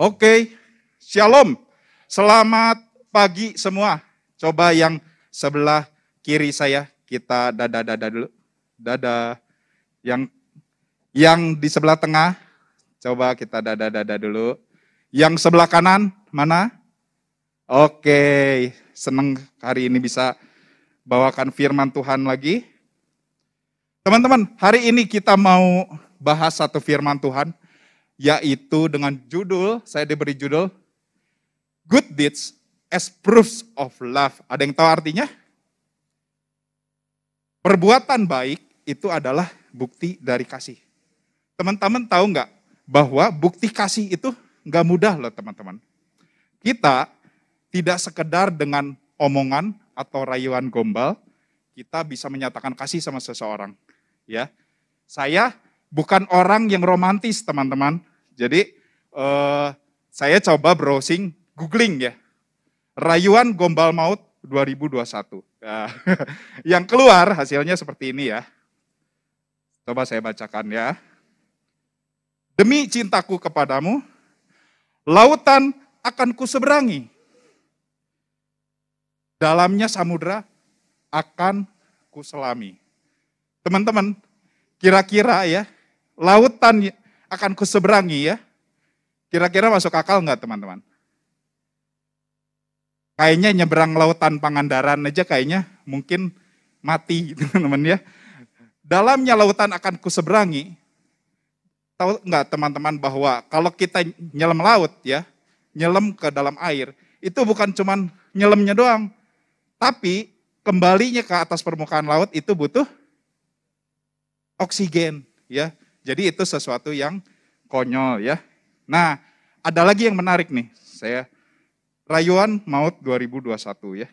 Oke, shalom. Selamat pagi semua. Coba yang sebelah kiri saya kita dada-dada dulu. Dada. Yang yang di sebelah tengah coba kita dada-dada dulu. Yang sebelah kanan mana? Oke, senang hari ini bisa bawakan firman Tuhan lagi. Teman-teman, hari ini kita mau bahas satu firman Tuhan yaitu dengan judul, saya diberi judul Good Deeds as Proofs of Love. Ada yang tahu artinya? Perbuatan baik itu adalah bukti dari kasih. Teman-teman tahu nggak bahwa bukti kasih itu nggak mudah loh teman-teman. Kita tidak sekedar dengan omongan atau rayuan gombal, kita bisa menyatakan kasih sama seseorang. Ya, saya bukan orang yang romantis teman-teman. Jadi eh, saya coba browsing, googling ya. Rayuan Gombal Maut 2021. Ya. yang keluar hasilnya seperti ini ya. Coba saya bacakan ya. Demi cintaku kepadamu, lautan akan kuseberangi. Dalamnya samudra akan kuselami. Teman-teman, kira-kira ya, lautan akan kuseberangi ya. Kira-kira masuk akal nggak teman-teman? Kayaknya nyeberang lautan Pangandaran aja kayaknya mungkin mati teman-teman ya. Dalamnya lautan akan kuseberangi. Tahu nggak teman-teman bahwa kalau kita nyelam laut ya, nyelam ke dalam air, itu bukan cuman nyelamnya doang. Tapi kembalinya ke atas permukaan laut itu butuh oksigen ya. Jadi itu sesuatu yang konyol ya. Nah, ada lagi yang menarik nih. Saya rayuan maut 2021 ya.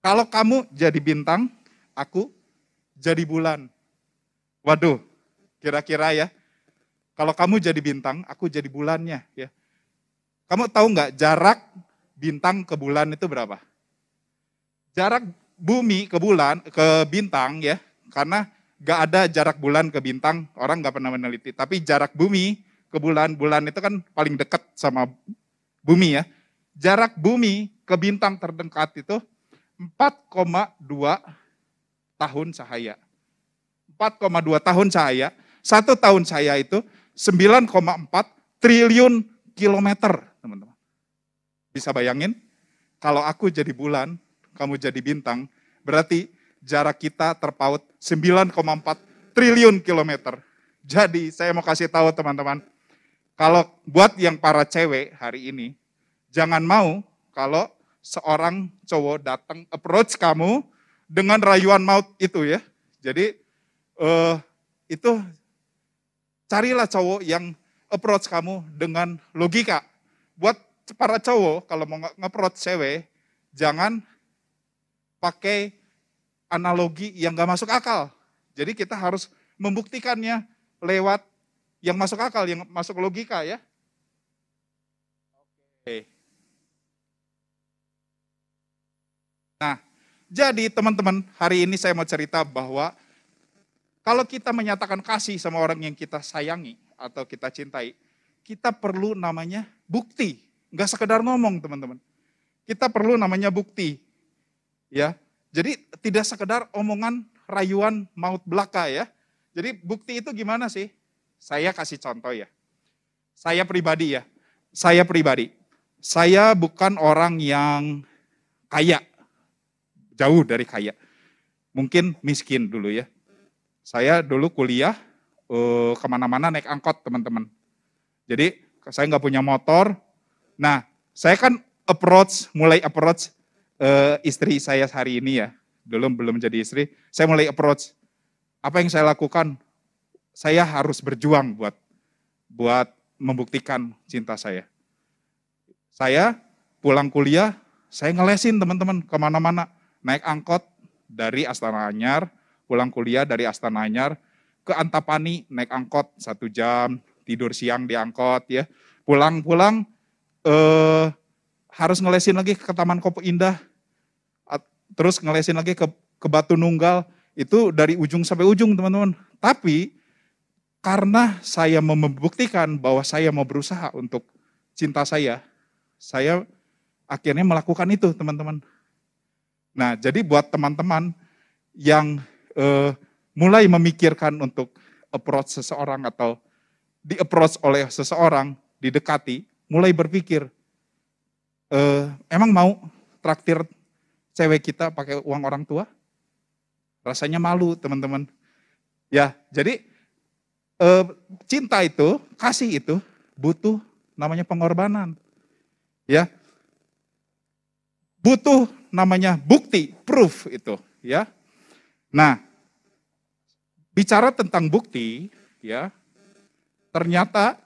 Kalau kamu jadi bintang, aku jadi bulan. Waduh, kira-kira ya. Kalau kamu jadi bintang, aku jadi bulannya ya. Kamu tahu nggak jarak bintang ke bulan itu berapa? Jarak bumi ke bulan, ke bintang ya, karena gak ada jarak bulan ke bintang, orang gak pernah meneliti. Tapi jarak bumi ke bulan, bulan itu kan paling dekat sama bumi ya. Jarak bumi ke bintang terdekat itu 4,2 tahun cahaya. 4,2 tahun cahaya, satu tahun cahaya itu 9,4 triliun kilometer, teman-teman. Bisa bayangin? Kalau aku jadi bulan, kamu jadi bintang, berarti jarak kita terpaut 9,4 triliun kilometer. Jadi saya mau kasih tahu teman-teman, kalau buat yang para cewek hari ini, jangan mau kalau seorang cowok datang approach kamu dengan rayuan maut itu ya. Jadi uh, itu carilah cowok yang approach kamu dengan logika. Buat para cowok kalau mau nge-approach cewek, jangan pakai analogi yang gak masuk akal. Jadi kita harus membuktikannya lewat yang masuk akal, yang masuk logika ya. Oke. Nah, jadi teman-teman, hari ini saya mau cerita bahwa kalau kita menyatakan kasih sama orang yang kita sayangi atau kita cintai, kita perlu namanya bukti. Enggak sekedar ngomong teman-teman. Kita perlu namanya bukti. Ya, jadi tidak sekedar omongan rayuan maut belaka ya. Jadi bukti itu gimana sih? Saya kasih contoh ya. Saya pribadi ya. Saya pribadi. Saya bukan orang yang kaya. Jauh dari kaya. Mungkin miskin dulu ya. Saya dulu kuliah uh, ke mana-mana naik angkot teman-teman. Jadi saya nggak punya motor. Nah saya kan approach, mulai approach uh, istri saya hari ini ya, belum belum jadi istri, saya mulai approach. Apa yang saya lakukan? Saya harus berjuang buat buat membuktikan cinta saya. Saya pulang kuliah, saya ngelesin teman-teman ke mana-mana. Naik angkot dari Astana Anyar, pulang kuliah dari Astana Anyar ke Antapani, naik angkot satu jam, tidur siang di angkot ya. Pulang-pulang eh, harus ngelesin lagi ke Taman Kopo Indah, terus ngelesin lagi ke, ke Batu Nunggal, itu dari ujung sampai ujung teman-teman. Tapi karena saya membuktikan bahwa saya mau berusaha untuk cinta saya, saya akhirnya melakukan itu teman-teman. Nah jadi buat teman-teman yang uh, mulai memikirkan untuk approach seseorang atau di approach oleh seseorang, didekati, mulai berpikir, uh, emang mau traktir cewek kita pakai uang orang tua? Rasanya malu teman-teman. Ya, jadi uh, cinta itu, kasih itu butuh namanya pengorbanan. Ya. Butuh namanya bukti, proof itu, ya. Nah, bicara tentang bukti, ya. Ternyata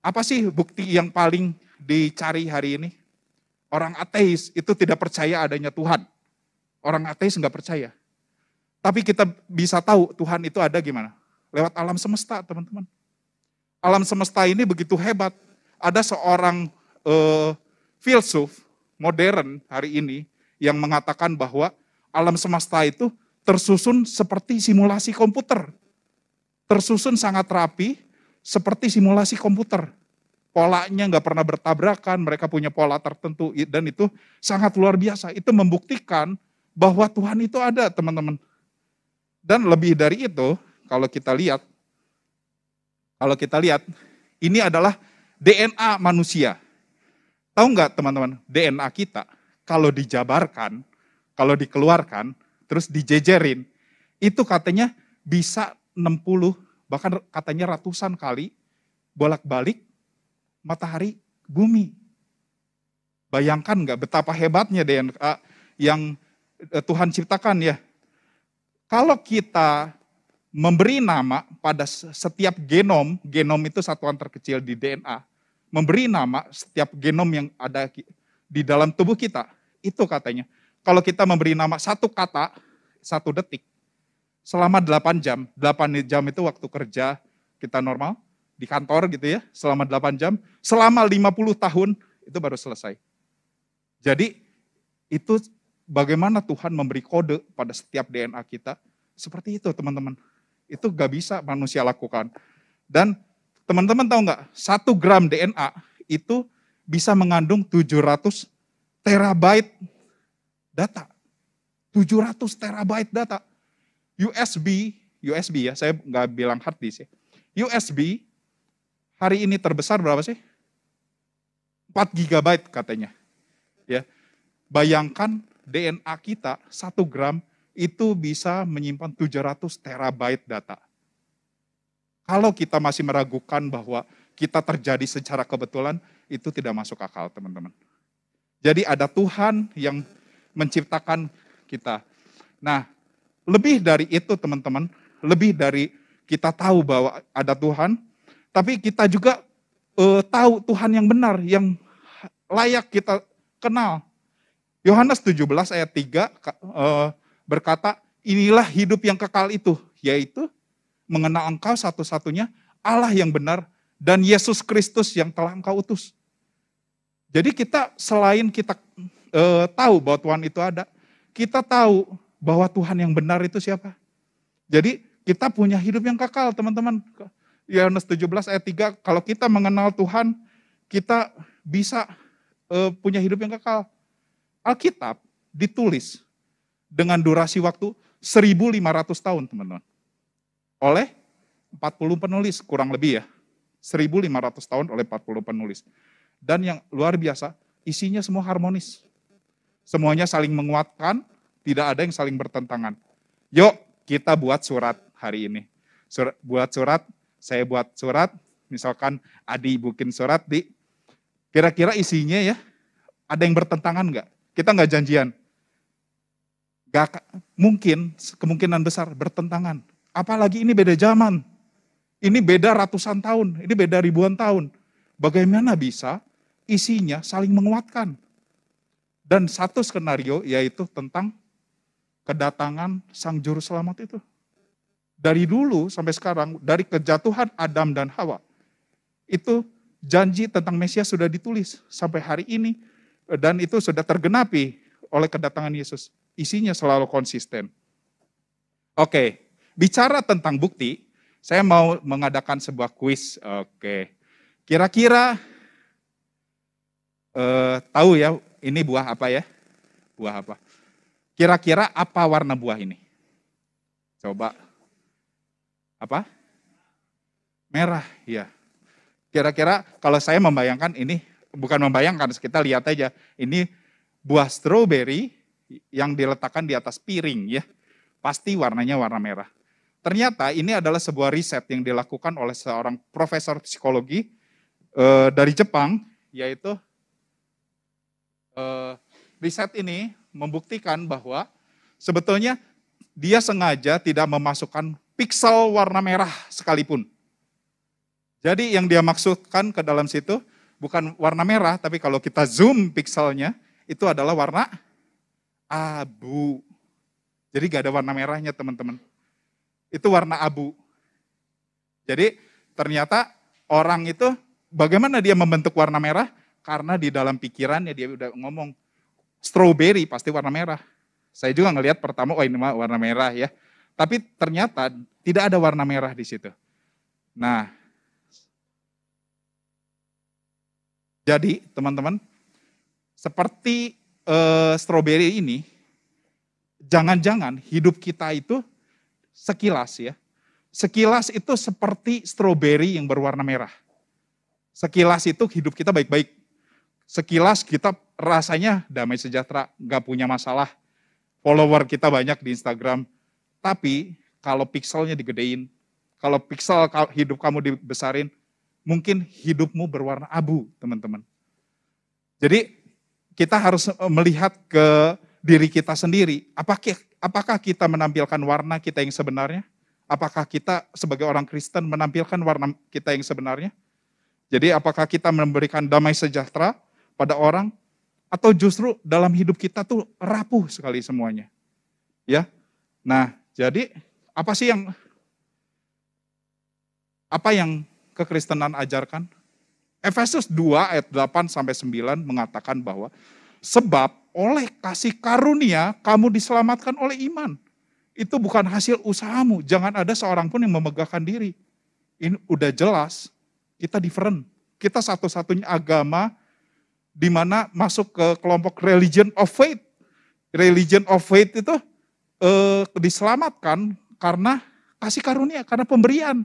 apa sih bukti yang paling dicari hari ini? Orang ateis itu tidak percaya adanya Tuhan. Orang ateis nggak percaya. Tapi kita bisa tahu Tuhan itu ada gimana? Lewat alam semesta, teman-teman. Alam semesta ini begitu hebat ada seorang uh, filsuf modern hari ini yang mengatakan bahwa alam semesta itu tersusun seperti simulasi komputer. Tersusun sangat rapi seperti simulasi komputer. Polanya nggak pernah bertabrakan, mereka punya pola tertentu dan itu sangat luar biasa. Itu membuktikan bahwa Tuhan itu ada teman-teman. Dan lebih dari itu, kalau kita lihat, kalau kita lihat, ini adalah DNA manusia. Tahu nggak teman-teman, DNA kita kalau dijabarkan, kalau dikeluarkan, terus dijejerin, itu katanya bisa 60, bahkan katanya ratusan kali bolak-balik matahari bumi. Bayangkan nggak betapa hebatnya DNA yang eh, Tuhan ciptakan ya. Kalau kita memberi nama pada setiap genom, genom itu satuan terkecil di DNA, memberi nama setiap genom yang ada di dalam tubuh kita. Itu katanya. Kalau kita memberi nama satu kata, satu detik, selama 8 jam, 8 jam itu waktu kerja kita normal, di kantor gitu ya, selama 8 jam, selama 50 tahun, itu baru selesai. Jadi, itu bagaimana Tuhan memberi kode pada setiap DNA kita, seperti itu teman-teman. Itu gak bisa manusia lakukan. Dan Teman-teman tahu nggak, satu gram DNA itu bisa mengandung 700 terabyte data. 700 terabyte data. USB, USB ya, saya nggak bilang hard disk ya. USB hari ini terbesar berapa sih? 4 gigabyte katanya. Ya. Bayangkan DNA kita 1 gram itu bisa menyimpan 700 terabyte data. Kalau kita masih meragukan bahwa kita terjadi secara kebetulan, itu tidak masuk akal teman-teman. Jadi ada Tuhan yang menciptakan kita. Nah, lebih dari itu teman-teman, lebih dari kita tahu bahwa ada Tuhan, tapi kita juga uh, tahu Tuhan yang benar, yang layak kita kenal. Yohanes 17 ayat 3 uh, eh, berkata, inilah hidup yang kekal itu, yaitu mengenal engkau satu-satunya Allah yang benar dan Yesus Kristus yang telah engkau utus. Jadi kita selain kita e, tahu bahwa Tuhan itu ada, kita tahu bahwa Tuhan yang benar itu siapa. Jadi kita punya hidup yang kekal teman-teman. Yohanes 17 ayat 3, kalau kita mengenal Tuhan, kita bisa e, punya hidup yang kekal. Alkitab ditulis dengan durasi waktu 1500 tahun teman-teman oleh 40 penulis, kurang lebih ya. 1500 tahun oleh 40 penulis. Dan yang luar biasa, isinya semua harmonis. Semuanya saling menguatkan, tidak ada yang saling bertentangan. Yuk, kita buat surat hari ini. Surat, buat surat, saya buat surat, misalkan Adi bikin surat di, kira-kira isinya ya, ada yang bertentangan nggak? Kita nggak janjian. Gak, mungkin, kemungkinan besar bertentangan. Apalagi ini beda zaman. Ini beda ratusan tahun, ini beda ribuan tahun. Bagaimana bisa isinya saling menguatkan? Dan satu skenario yaitu tentang kedatangan sang juru selamat itu. Dari dulu sampai sekarang, dari kejatuhan Adam dan Hawa, itu janji tentang Mesias sudah ditulis sampai hari ini. Dan itu sudah tergenapi oleh kedatangan Yesus. Isinya selalu konsisten. Oke, bicara tentang bukti, saya mau mengadakan sebuah kuis. Oke. Kira-kira eh, tahu ya ini buah apa ya? Buah apa? Kira-kira apa warna buah ini? Coba. Apa? Merah, ya. Kira-kira kalau saya membayangkan ini, bukan membayangkan, kita lihat aja. Ini buah stroberi yang diletakkan di atas piring ya. Pasti warnanya warna merah. Ternyata ini adalah sebuah riset yang dilakukan oleh seorang profesor psikologi uh, dari Jepang, yaitu uh, riset ini membuktikan bahwa sebetulnya dia sengaja tidak memasukkan piksel warna merah sekalipun. Jadi yang dia maksudkan ke dalam situ bukan warna merah, tapi kalau kita zoom pikselnya, itu adalah warna abu. Jadi gak ada warna merahnya teman-teman. Itu warna abu. Jadi ternyata orang itu bagaimana dia membentuk warna merah? Karena di dalam pikirannya dia udah ngomong, strawberry pasti warna merah. Saya juga ngelihat pertama, oh ini mah warna merah ya. Tapi ternyata tidak ada warna merah di situ. Nah, Jadi teman-teman, seperti uh, stroberi ini, jangan-jangan hidup kita itu sekilas ya, sekilas itu seperti stroberi yang berwarna merah. Sekilas itu hidup kita baik-baik. Sekilas kita rasanya damai sejahtera, nggak punya masalah. Follower kita banyak di Instagram. Tapi kalau pixelnya digedein, kalau pixel hidup kamu dibesarin, mungkin hidupmu berwarna abu, teman-teman. Jadi kita harus eh, melihat ke diri kita sendiri. Apakah, apakah kita menampilkan warna kita yang sebenarnya? Apakah kita sebagai orang Kristen menampilkan warna kita yang sebenarnya? Jadi apakah kita memberikan damai sejahtera pada orang? Atau justru dalam hidup kita tuh rapuh sekali semuanya? Ya, Nah, jadi apa sih yang apa yang kekristenan ajarkan? Efesus 2 ayat 8 sampai 9 mengatakan bahwa sebab oleh kasih karunia kamu diselamatkan oleh iman. Itu bukan hasil usahamu. Jangan ada seorang pun yang memegahkan diri. Ini udah jelas kita different. Kita satu-satunya agama di mana masuk ke kelompok religion of faith. Religion of faith itu eh, diselamatkan karena kasih karunia, karena pemberian.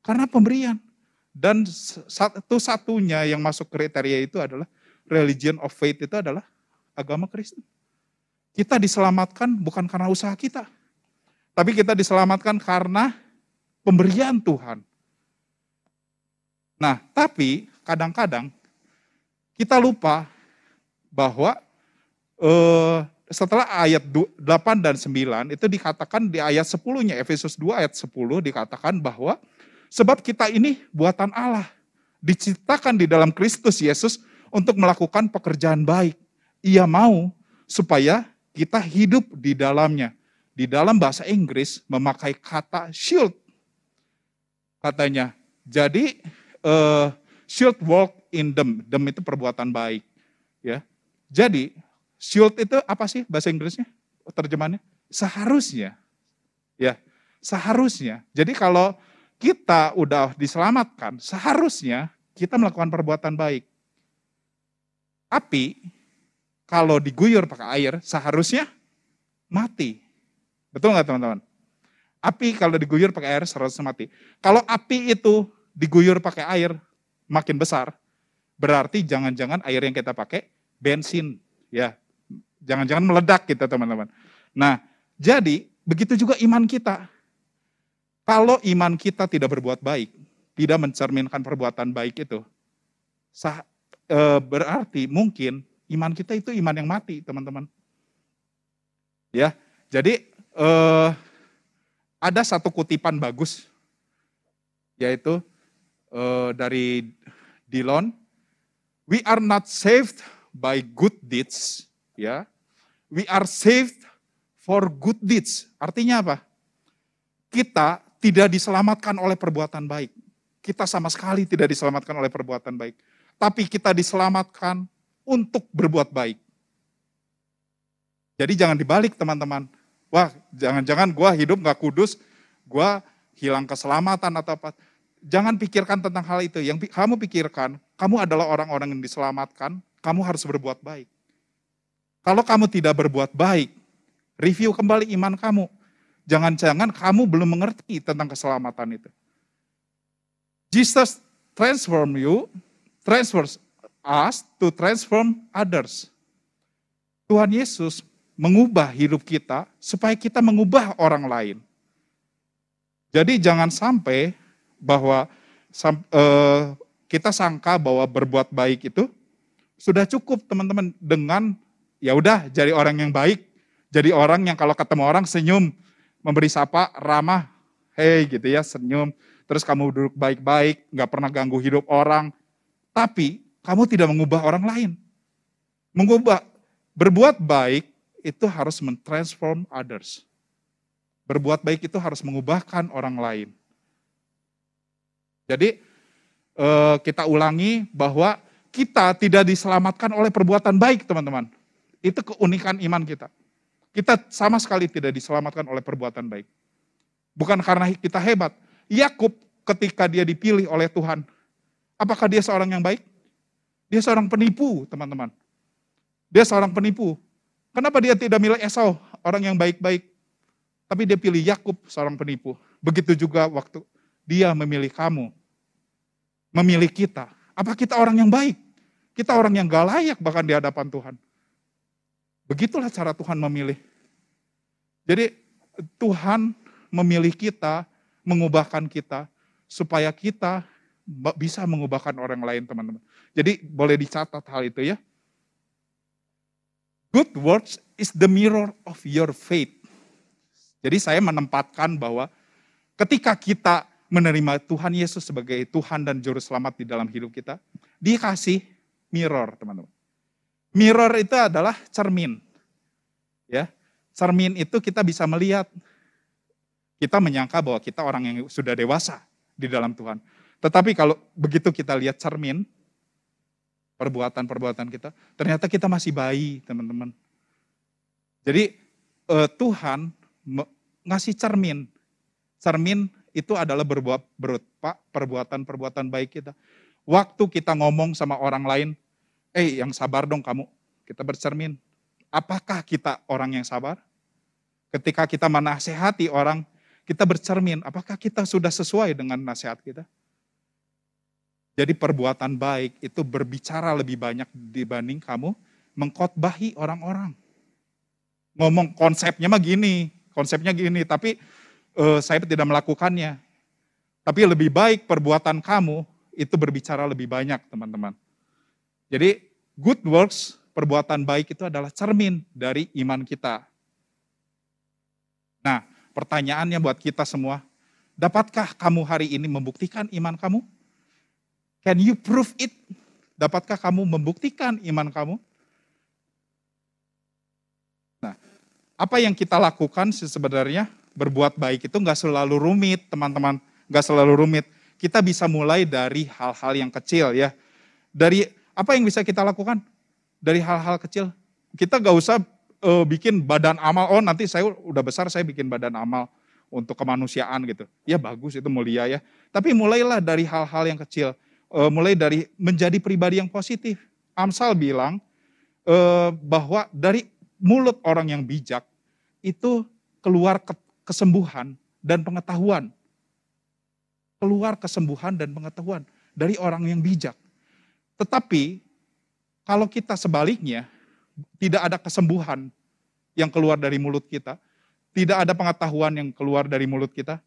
Karena pemberian. Dan satu-satunya yang masuk kriteria itu adalah religion of faith itu adalah agama Kristen. Kita diselamatkan bukan karena usaha kita. Tapi kita diselamatkan karena pemberian Tuhan. Nah, tapi kadang-kadang kita lupa bahwa eh, setelah ayat 8 dan 9 itu dikatakan di ayat 10-nya Efesus 2 ayat 10 dikatakan bahwa Sebab kita ini buatan Allah. Diciptakan di dalam Kristus Yesus untuk melakukan pekerjaan baik. Ia mau supaya kita hidup di dalamnya. Di dalam bahasa Inggris memakai kata shield. Katanya, jadi uh, shield walk in them. Them itu perbuatan baik. Ya, Jadi shield itu apa sih bahasa Inggrisnya? Terjemahannya? Seharusnya. Ya, seharusnya. Jadi kalau kita udah diselamatkan, seharusnya kita melakukan perbuatan baik. Tapi kalau diguyur pakai air, seharusnya mati. Betul nggak teman-teman? Api kalau diguyur pakai air seharusnya mati. Kalau api itu diguyur pakai air makin besar, berarti jangan-jangan air yang kita pakai bensin, ya. Jangan-jangan meledak kita teman-teman. Nah, jadi begitu juga iman kita. Kalau iman kita tidak berbuat baik, tidak mencerminkan perbuatan baik itu, sah, e, berarti mungkin iman kita itu iman yang mati, teman-teman. Ya, jadi e, ada satu kutipan bagus, yaitu e, dari Dillon, we are not saved by good deeds, ya, we are saved for good deeds. Artinya apa? Kita tidak diselamatkan oleh perbuatan baik. Kita sama sekali tidak diselamatkan oleh perbuatan baik. Tapi kita diselamatkan untuk berbuat baik. Jadi jangan dibalik teman-teman. Wah jangan-jangan gue hidup gak kudus, gue hilang keselamatan atau apa. Jangan pikirkan tentang hal itu. Yang kamu pikirkan, kamu adalah orang-orang yang diselamatkan kamu harus berbuat baik. Kalau kamu tidak berbuat baik, review kembali iman kamu. Jangan-jangan kamu belum mengerti tentang keselamatan itu. Jesus transform you, transfers us to transform others. Tuhan Yesus mengubah hidup kita supaya kita mengubah orang lain. Jadi jangan sampai bahwa uh, kita sangka bahwa berbuat baik itu sudah cukup teman-teman dengan ya udah jadi orang yang baik, jadi orang yang kalau ketemu orang senyum, memberi sapa, ramah, hei gitu ya, senyum. Terus kamu duduk baik-baik, nggak pernah ganggu hidup orang. Tapi kamu tidak mengubah orang lain. Mengubah, berbuat baik itu harus mentransform others. Berbuat baik itu harus mengubahkan orang lain. Jadi eh, kita ulangi bahwa kita tidak diselamatkan oleh perbuatan baik teman-teman. Itu keunikan iman kita. Kita sama sekali tidak diselamatkan oleh perbuatan baik. Bukan karena kita hebat. Yakub ketika dia dipilih oleh Tuhan, apakah dia seorang yang baik? Dia seorang penipu, teman-teman. Dia seorang penipu. Kenapa dia tidak milih Esau, orang yang baik-baik? Tapi dia pilih Yakub, seorang penipu. Begitu juga waktu dia memilih kamu, memilih kita. Apa kita orang yang baik? Kita orang yang gak layak bahkan di hadapan Tuhan. Begitulah cara Tuhan memilih. Jadi Tuhan memilih kita, mengubahkan kita, supaya kita bisa mengubahkan orang lain teman-teman. Jadi boleh dicatat hal itu ya. Good words is the mirror of your faith. Jadi saya menempatkan bahwa ketika kita menerima Tuhan Yesus sebagai Tuhan dan Juru Selamat di dalam hidup kita, dikasih mirror teman-teman. Mirror itu adalah cermin. Ya. Cermin itu kita bisa melihat kita menyangka bahwa kita orang yang sudah dewasa di dalam Tuhan. Tetapi kalau begitu kita lihat cermin, perbuatan-perbuatan kita, ternyata kita masih bayi, teman-teman. Jadi eh, Tuhan ngasih cermin. Cermin itu adalah berbuat perbuatan-perbuatan baik kita. Waktu kita ngomong sama orang lain, eh yang sabar dong kamu. Kita bercermin. Apakah kita orang yang sabar? Ketika kita menasehati orang, kita bercermin, apakah kita sudah sesuai dengan nasihat kita? Jadi perbuatan baik itu berbicara lebih banyak dibanding kamu mengkotbahi orang-orang. Ngomong konsepnya mah gini, konsepnya gini, tapi uh, saya tidak melakukannya. Tapi lebih baik perbuatan kamu itu berbicara lebih banyak, teman-teman. Jadi good works, perbuatan baik itu adalah cermin dari iman kita. Nah, pertanyaannya buat kita semua, dapatkah kamu hari ini membuktikan iman kamu? Can you prove it? Dapatkah kamu membuktikan iman kamu? Nah, apa yang kita lakukan sebenarnya berbuat baik itu nggak selalu rumit, teman-teman. Nggak selalu rumit. Kita bisa mulai dari hal-hal yang kecil ya. Dari apa yang bisa kita lakukan? Dari hal-hal kecil. Kita gak usah uh, bikin badan amal, oh nanti saya udah besar saya bikin badan amal untuk kemanusiaan gitu. Ya bagus itu mulia ya. Tapi mulailah dari hal-hal yang kecil. Uh, mulai dari menjadi pribadi yang positif. Amsal bilang uh, bahwa dari mulut orang yang bijak itu keluar ke, kesembuhan dan pengetahuan. Keluar kesembuhan dan pengetahuan dari orang yang bijak. Tetapi kalau kita sebaliknya, tidak ada kesembuhan yang keluar dari mulut kita, tidak ada pengetahuan yang keluar dari mulut kita,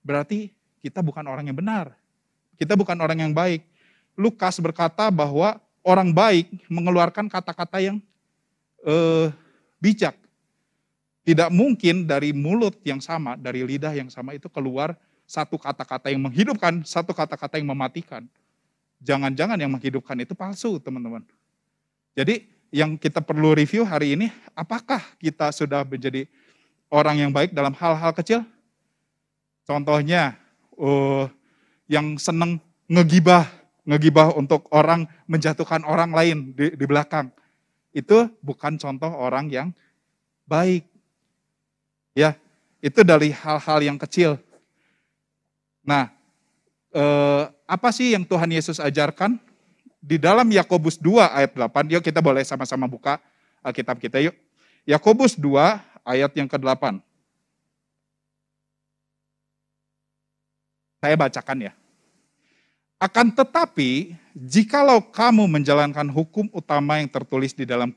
berarti kita bukan orang yang benar. Kita bukan orang yang baik. Lukas berkata bahwa orang baik mengeluarkan kata-kata yang eh, bijak. Tidak mungkin dari mulut yang sama, dari lidah yang sama itu keluar satu kata-kata yang menghidupkan, satu kata-kata yang mematikan jangan-jangan yang menghidupkan itu palsu, teman-teman. Jadi yang kita perlu review hari ini, apakah kita sudah menjadi orang yang baik dalam hal-hal kecil? Contohnya, uh, yang seneng ngegibah, ngegibah untuk orang menjatuhkan orang lain di, di belakang. Itu bukan contoh orang yang baik. Ya, itu dari hal-hal yang kecil. Nah, eh, apa sih yang Tuhan Yesus ajarkan di dalam Yakobus 2 ayat 8, yuk kita boleh sama-sama buka Alkitab kita yuk. Yakobus 2 ayat yang ke-8. Saya bacakan ya. Akan tetapi, jikalau kamu menjalankan hukum utama yang tertulis di dalam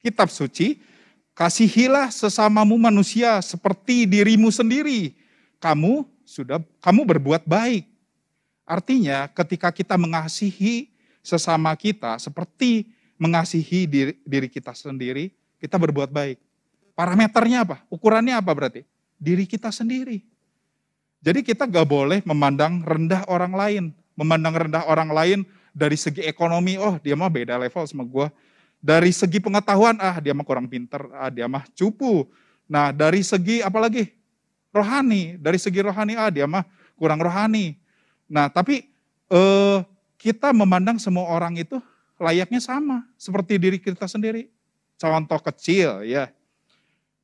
kitab suci, kasihilah sesamamu manusia seperti dirimu sendiri. Kamu sudah kamu berbuat baik. Artinya, ketika kita mengasihi sesama kita seperti mengasihi diri, diri kita sendiri, kita berbuat baik. Parameternya apa? Ukurannya apa berarti? Diri kita sendiri. Jadi kita gak boleh memandang rendah orang lain. Memandang rendah orang lain dari segi ekonomi, oh dia mah beda level sama gue. Dari segi pengetahuan, ah dia mah kurang pinter, ah dia mah cupu. Nah dari segi apa lagi? Rohani, dari segi rohani, ah dia mah kurang rohani. Nah tapi eh, kita memandang semua orang itu layaknya sama, seperti diri kita sendiri. Contoh kecil ya,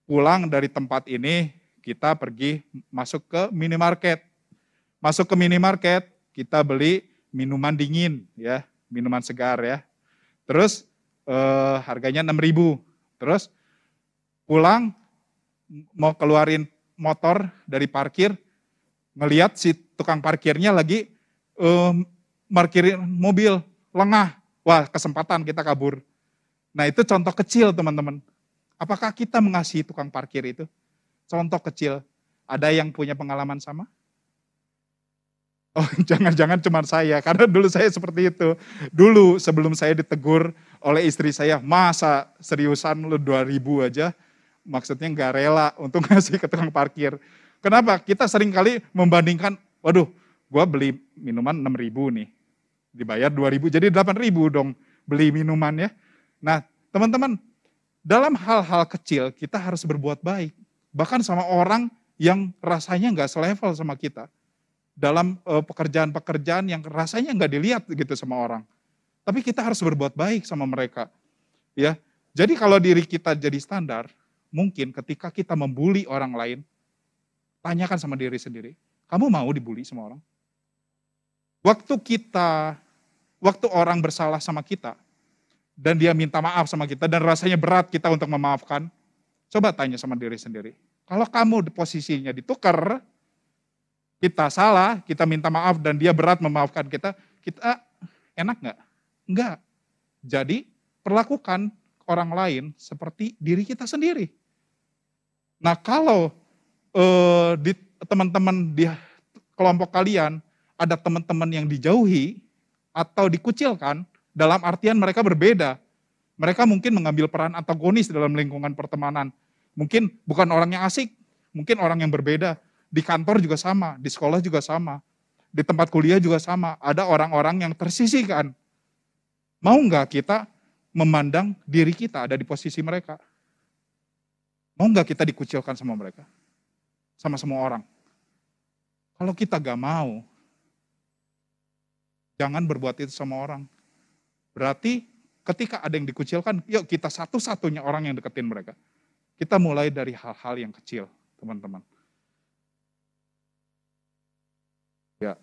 pulang dari tempat ini, kita pergi masuk ke minimarket. Masuk ke minimarket, kita beli minuman dingin ya, minuman segar ya. Terus eh, harganya 6000. Terus pulang mau keluarin motor dari parkir, ngeliat si tukang parkirnya lagi eh, parkirin mobil, lengah. Wah, kesempatan kita kabur. Nah, itu contoh kecil, teman-teman. Apakah kita mengasihi tukang parkir itu? Contoh kecil, ada yang punya pengalaman sama? Oh, jangan-jangan cuma saya, karena dulu saya seperti itu. Dulu sebelum saya ditegur oleh istri saya, masa seriusan lu 2000 aja, maksudnya nggak rela untuk ngasih ke tukang parkir. Kenapa? Kita sering kali membandingkan, waduh, gua beli minuman 6000 nih, dibayar 2000, jadi 8000 dong beli minuman ya. Nah, teman-teman, dalam hal-hal kecil kita harus berbuat baik bahkan sama orang yang rasanya nggak selevel sama kita. Dalam eh, pekerjaan-pekerjaan yang rasanya nggak dilihat gitu sama orang. Tapi kita harus berbuat baik sama mereka. Ya, Jadi kalau diri kita jadi standar, mungkin ketika kita membuli orang lain, tanyakan sama diri sendiri, kamu mau dibully sama orang? Waktu kita, waktu orang bersalah sama kita, dan dia minta maaf sama kita, dan rasanya berat kita untuk memaafkan, Coba tanya sama diri sendiri. Kalau kamu posisinya ditukar, kita salah, kita minta maaf dan dia berat memaafkan kita, kita enak nggak? Enggak. Jadi perlakukan orang lain seperti diri kita sendiri. Nah kalau eh, di teman-teman di kelompok kalian ada teman-teman yang dijauhi atau dikucilkan, dalam artian mereka berbeda, mereka mungkin mengambil peran antagonis dalam lingkungan pertemanan. Mungkin bukan orang yang asik, mungkin orang yang berbeda. Di kantor juga sama, di sekolah juga sama, di tempat kuliah juga sama. Ada orang-orang yang tersisihkan. Mau nggak kita memandang diri kita ada di posisi mereka? Mau nggak kita dikucilkan sama mereka? Sama semua orang? Kalau kita gak mau, jangan berbuat itu sama orang. Berarti Ketika ada yang dikucilkan, yuk kita satu-satunya orang yang deketin mereka. Kita mulai dari hal-hal yang kecil, teman-teman. Ya.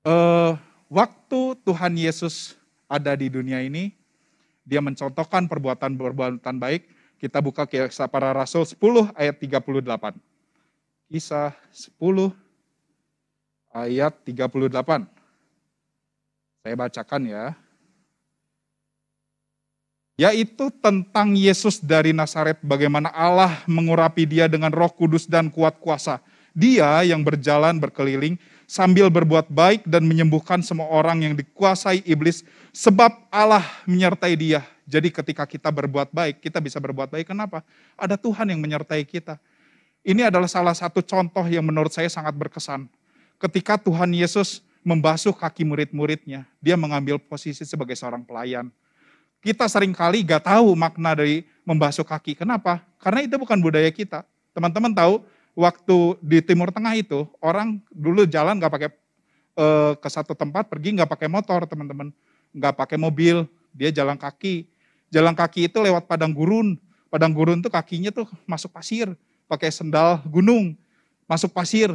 Uh, waktu Tuhan Yesus ada di dunia ini, dia mencontohkan perbuatan-perbuatan baik. Kita buka kisah para rasul 10 ayat 38. Kisah 10 ayat 38. Saya bacakan ya. Yaitu tentang Yesus dari Nazaret, bagaimana Allah mengurapi dia dengan roh kudus dan kuat kuasa. Dia yang berjalan berkeliling sambil berbuat baik dan menyembuhkan semua orang yang dikuasai iblis sebab Allah menyertai dia. Jadi ketika kita berbuat baik, kita bisa berbuat baik. Kenapa? Ada Tuhan yang menyertai kita. Ini adalah salah satu contoh yang menurut saya sangat berkesan. Ketika Tuhan Yesus membasuh kaki murid-muridnya. Dia mengambil posisi sebagai seorang pelayan. Kita sering kali gak tahu makna dari membasuh kaki. Kenapa? Karena itu bukan budaya kita. Teman-teman tahu, waktu di Timur Tengah itu, orang dulu jalan gak pakai e, ke satu tempat, pergi gak pakai motor, teman-teman. Gak pakai mobil, dia jalan kaki. Jalan kaki itu lewat padang gurun. Padang gurun tuh kakinya tuh masuk pasir, pakai sendal gunung, masuk pasir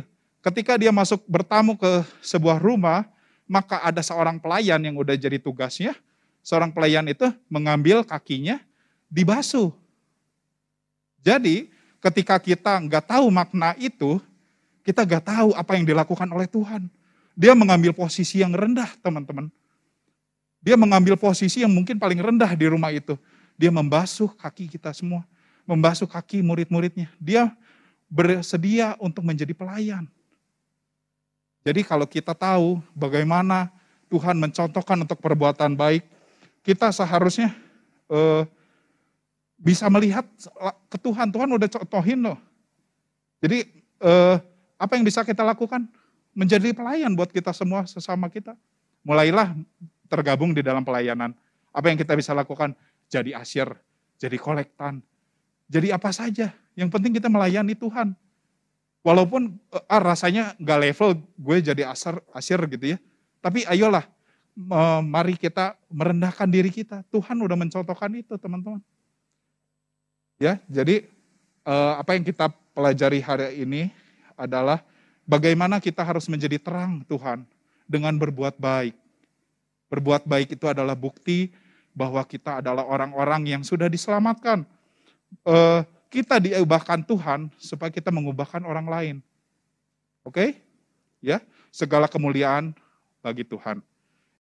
Ketika dia masuk bertamu ke sebuah rumah, maka ada seorang pelayan yang udah jadi tugasnya, seorang pelayan itu mengambil kakinya dibasuh. Jadi ketika kita nggak tahu makna itu, kita nggak tahu apa yang dilakukan oleh Tuhan. Dia mengambil posisi yang rendah, teman-teman. Dia mengambil posisi yang mungkin paling rendah di rumah itu. Dia membasuh kaki kita semua, membasuh kaki murid-muridnya. Dia bersedia untuk menjadi pelayan. Jadi kalau kita tahu bagaimana Tuhan mencontohkan untuk perbuatan baik, kita seharusnya eh, bisa melihat ke Tuhan. Tuhan udah contohin loh. Jadi eh, apa yang bisa kita lakukan? Menjadi pelayan buat kita semua sesama kita. Mulailah tergabung di dalam pelayanan. Apa yang kita bisa lakukan? Jadi asyir, jadi kolektan, jadi apa saja. Yang penting kita melayani Tuhan. Walaupun eh, ah, rasanya gak level gue jadi asar, asyir gitu ya. Tapi ayolah, mari kita merendahkan diri kita. Tuhan udah mencontohkan itu teman-teman. Ya, jadi eh, apa yang kita pelajari hari ini adalah bagaimana kita harus menjadi terang Tuhan dengan berbuat baik. Berbuat baik itu adalah bukti bahwa kita adalah orang-orang yang sudah diselamatkan. Eh, kita diubahkan Tuhan supaya kita mengubahkan orang lain. Oke? Okay? Ya, segala kemuliaan bagi Tuhan.